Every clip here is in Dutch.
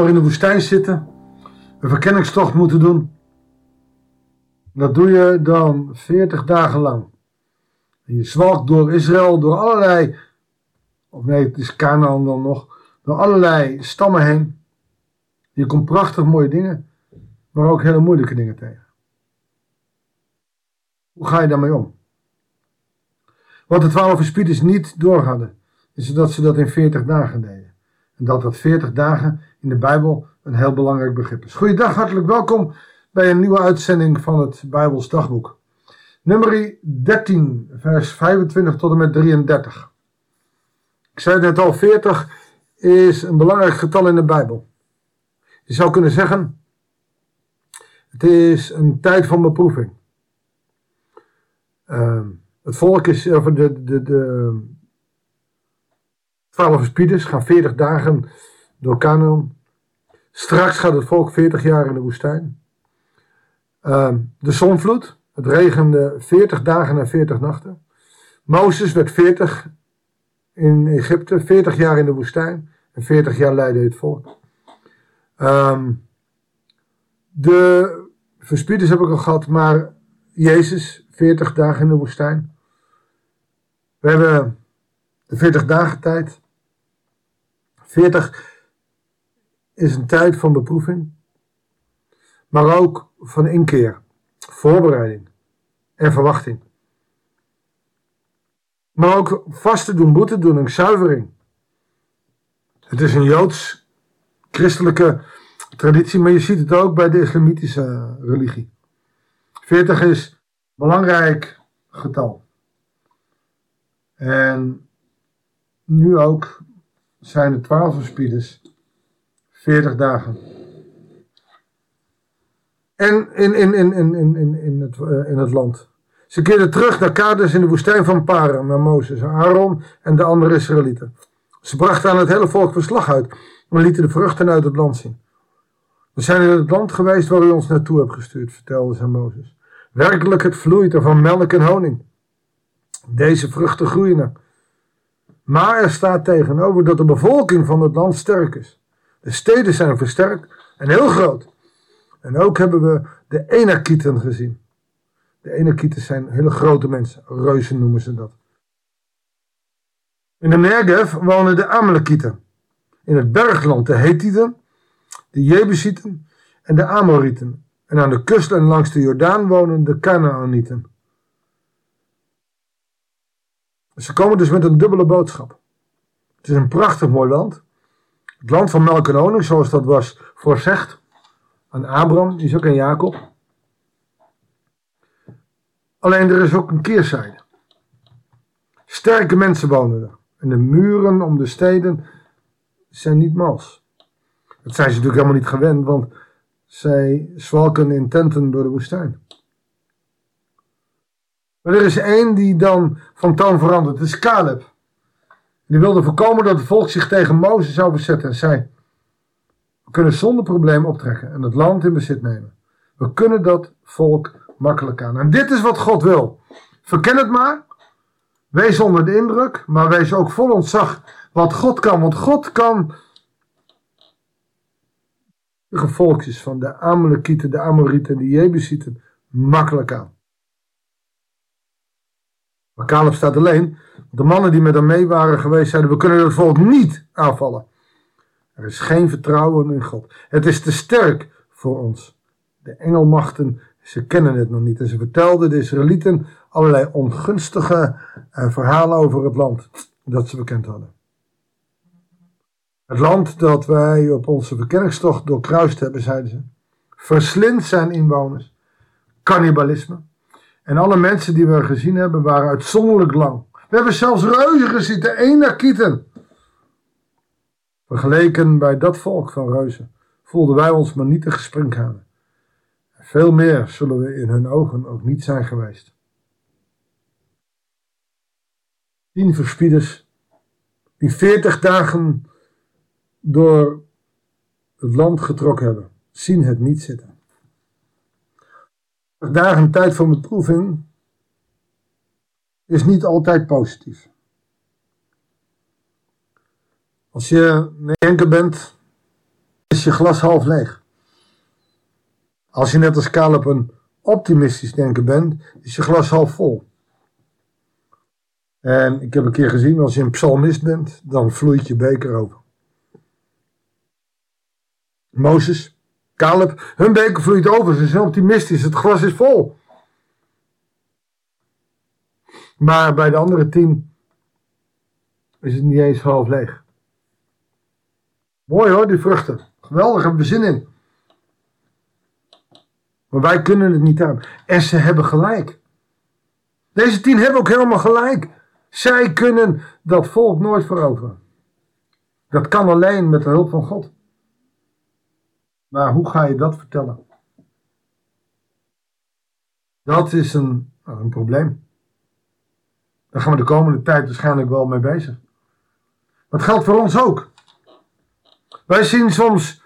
in de woestijn zitten, een verkenningstocht moeten doen. Dat doe je dan 40 dagen lang. En je zwalkt door Israël, door allerlei, of nee, het is Canaan dan nog, door allerlei stammen heen. Je komt prachtig mooie dingen, maar ook hele moeilijke dingen tegen. Hoe ga je daarmee om? Wat de twaalf verspieders niet door hadden, is dat ze dat in 40 dagen deden. En dat dat 40 dagen in de Bijbel een heel belangrijk begrip is. Goeiedag, hartelijk welkom bij een nieuwe uitzending van het Bijbels dagboek. Nummer 13, vers 25 tot en met 33. Ik zei net al, 40 is een belangrijk getal in de Bijbel. Je zou kunnen zeggen, het is een tijd van beproeving. Uh, het volk is, over de, de, de twaalf verspieders gaan 40 dagen door Canaan. Straks gaat het volk 40 jaar in de woestijn. Uh, de zonvloed, het regende 40 dagen en 40 nachten. Mozes werd 40 in Egypte, 40 jaar in de woestijn en 40 jaar leidde het volk. Um, de verspieders heb ik al gehad, maar Jezus, 40 dagen in de woestijn. We hebben de 40 dagen tijd. 40 is een tijd van beproeving, maar ook van inkeer, voorbereiding en verwachting. Maar ook vaste doen, en zuivering. Het is een joods-christelijke traditie, maar je ziet het ook bij de islamitische religie. 40 is een belangrijk getal. En nu ook zijn de 12 verspieders 40 dagen. En in, in, in, in, in, in, het, uh, in het land. Ze keerden terug naar Kades in de woestijn van Paran, naar Mozes, Aaron en de andere Israëlieten. Ze brachten aan het hele volk verslag uit en lieten de vruchten uit het land zien. We zijn in het land geweest waar u ons naartoe hebt gestuurd, vertelde ze aan Mozes. Werkelijk, het vloeit er van melk en honing. Deze vruchten groeien er. Maar er staat tegenover dat de bevolking van het land sterk is. De steden zijn versterkt en heel groot. En ook hebben we de Enakieten gezien. De Enakieten zijn hele grote mensen, reuzen noemen ze dat. In de Negev wonen de Amalekieten. In het bergland de Hethieten, de Jebusieten en de Amorieten. En aan de kust en langs de Jordaan wonen de Canaanieten. Ze komen dus met een dubbele boodschap. Het is een prachtig mooi land. Het land van melk en honing, zoals dat was voorzegd aan Abraham, is ook aan Jacob. Alleen er is ook een keerzijde. Sterke mensen wonen er. En de muren om de steden zijn niet mals. Dat zijn ze natuurlijk helemaal niet gewend, want zij zwalken in tenten door de woestijn. Maar er is één die dan van toon verandert. Het is Caleb. Die wilde voorkomen dat het volk zich tegen Mozes zou verzetten en zei: We kunnen zonder probleem optrekken en het land in bezit nemen. We kunnen dat volk makkelijk aan. En dit is wat God wil. Verken het maar. Wees onder de indruk, maar wees ook vol ontzag wat God kan. Want God kan de volkjes van de Amalekieten, de Amorieten en de Jebusieten makkelijk aan. Maar Caleb staat alleen. De mannen die met hem mee waren geweest zeiden, we kunnen het volk niet aanvallen. Er is geen vertrouwen in God. Het is te sterk voor ons. De engelmachten, ze kennen het nog niet. En ze vertelden de Israëlieten allerlei ongunstige uh, verhalen over het land dat ze bekend hadden. Het land dat wij op onze verkenningstocht doorkruist hebben, zeiden ze, verslindt zijn inwoners. Cannibalisme, en alle mensen die we gezien hebben waren uitzonderlijk lang. We hebben zelfs reuzen gezien, de Enakieten. Vergeleken bij dat volk van reuzen voelden wij ons maar niet te gesprinkhanen. Veel meer zullen we in hun ogen ook niet zijn geweest. Tien verspieders die veertig dagen door het land getrokken hebben, zien het niet zitten dagen tijd van beproeving is niet altijd positief. Als je denken bent, is je glas half leeg. Als je net als Caleb een optimistisch denken bent, is je glas half vol. En ik heb een keer gezien, als je een psalmist bent, dan vloeit je beker over. Mozes, Caleb, hun beker vloeit over. Ze zijn optimistisch, het glas is vol. Maar bij de andere tien is het niet eens half leeg. Mooi hoor, die vruchten. Geweldig, hebben we zin in. Maar wij kunnen het niet aan. En ze hebben gelijk. Deze tien hebben ook helemaal gelijk. Zij kunnen dat volk nooit veroveren. Dat kan alleen met de hulp van God. Maar hoe ga je dat vertellen? Dat is een, een probleem. Daar gaan we de komende tijd waarschijnlijk wel mee bezig. Dat geldt voor ons ook. Wij zien soms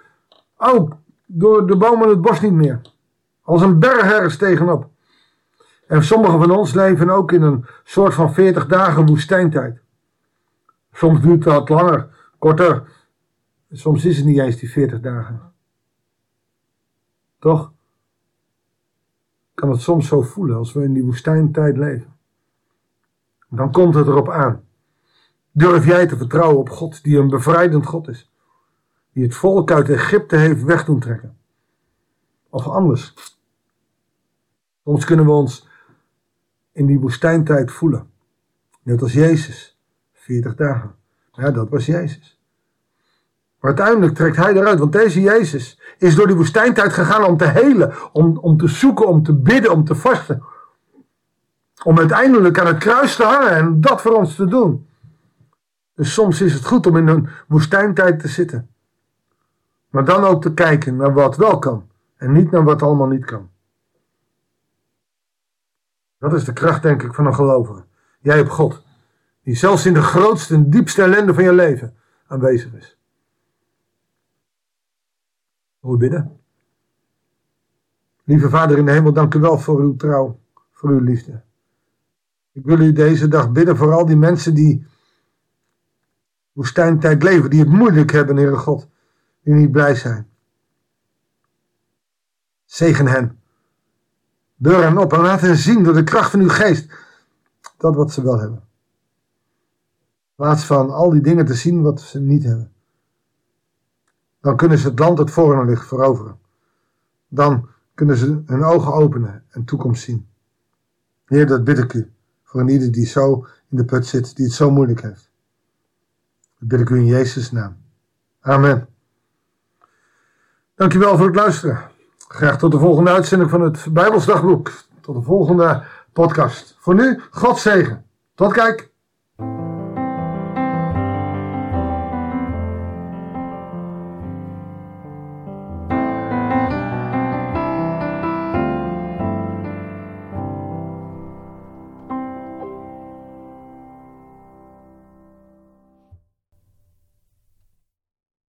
ook door de bomen het bos niet meer. Als een berg ergens tegenop. En sommigen van ons leven ook in een soort van 40 dagen woestijntijd. Soms duurt dat langer, korter. Soms is het niet eens die 40 dagen. Toch? Kan het soms zo voelen als we in die woestijntijd leven. Dan komt het erop aan. Durf jij te vertrouwen op God, die een bevrijdend God is, die het volk uit Egypte heeft weg doen trekken? Of anders. Soms kunnen we ons in die woestijntijd voelen. Net als Jezus. 40 dagen. Ja, dat was Jezus. Maar uiteindelijk trekt hij eruit, want deze Jezus is door die woestijntijd gegaan om te helen, om, om te zoeken, om te bidden, om te vasten. Om uiteindelijk aan het kruis te hangen en dat voor ons te doen. Dus soms is het goed om in een woestijntijd te zitten. Maar dan ook te kijken naar wat wel kan en niet naar wat allemaal niet kan. Dat is de kracht, denk ik, van een gelovige. Jij hebt God, die zelfs in de grootste en diepste ellende van je leven aanwezig is. Hoe bidden? Lieve Vader in de hemel, dank u wel voor uw trouw, voor uw liefde. Ik wil u deze dag bidden voor al die mensen die woestijntijd leven, die het moeilijk hebben, Heere God, die niet blij zijn. Zegen hen. Beur hen op en laat hen zien door de kracht van uw geest dat wat ze wel hebben. In plaats van al die dingen te zien wat ze niet hebben. Dan kunnen ze het land dat voor hen ligt veroveren. Dan kunnen ze hun ogen openen en toekomst zien. Heer, dat bid ik u voor een ieder die zo in de put zit, die het zo moeilijk heeft. Dat bid ik u in Jezus' naam. Amen. Dankjewel voor het luisteren. Graag tot de volgende uitzending van het Bijbelsdagboek. Tot de volgende podcast. Voor nu, God zegen. Tot kijk.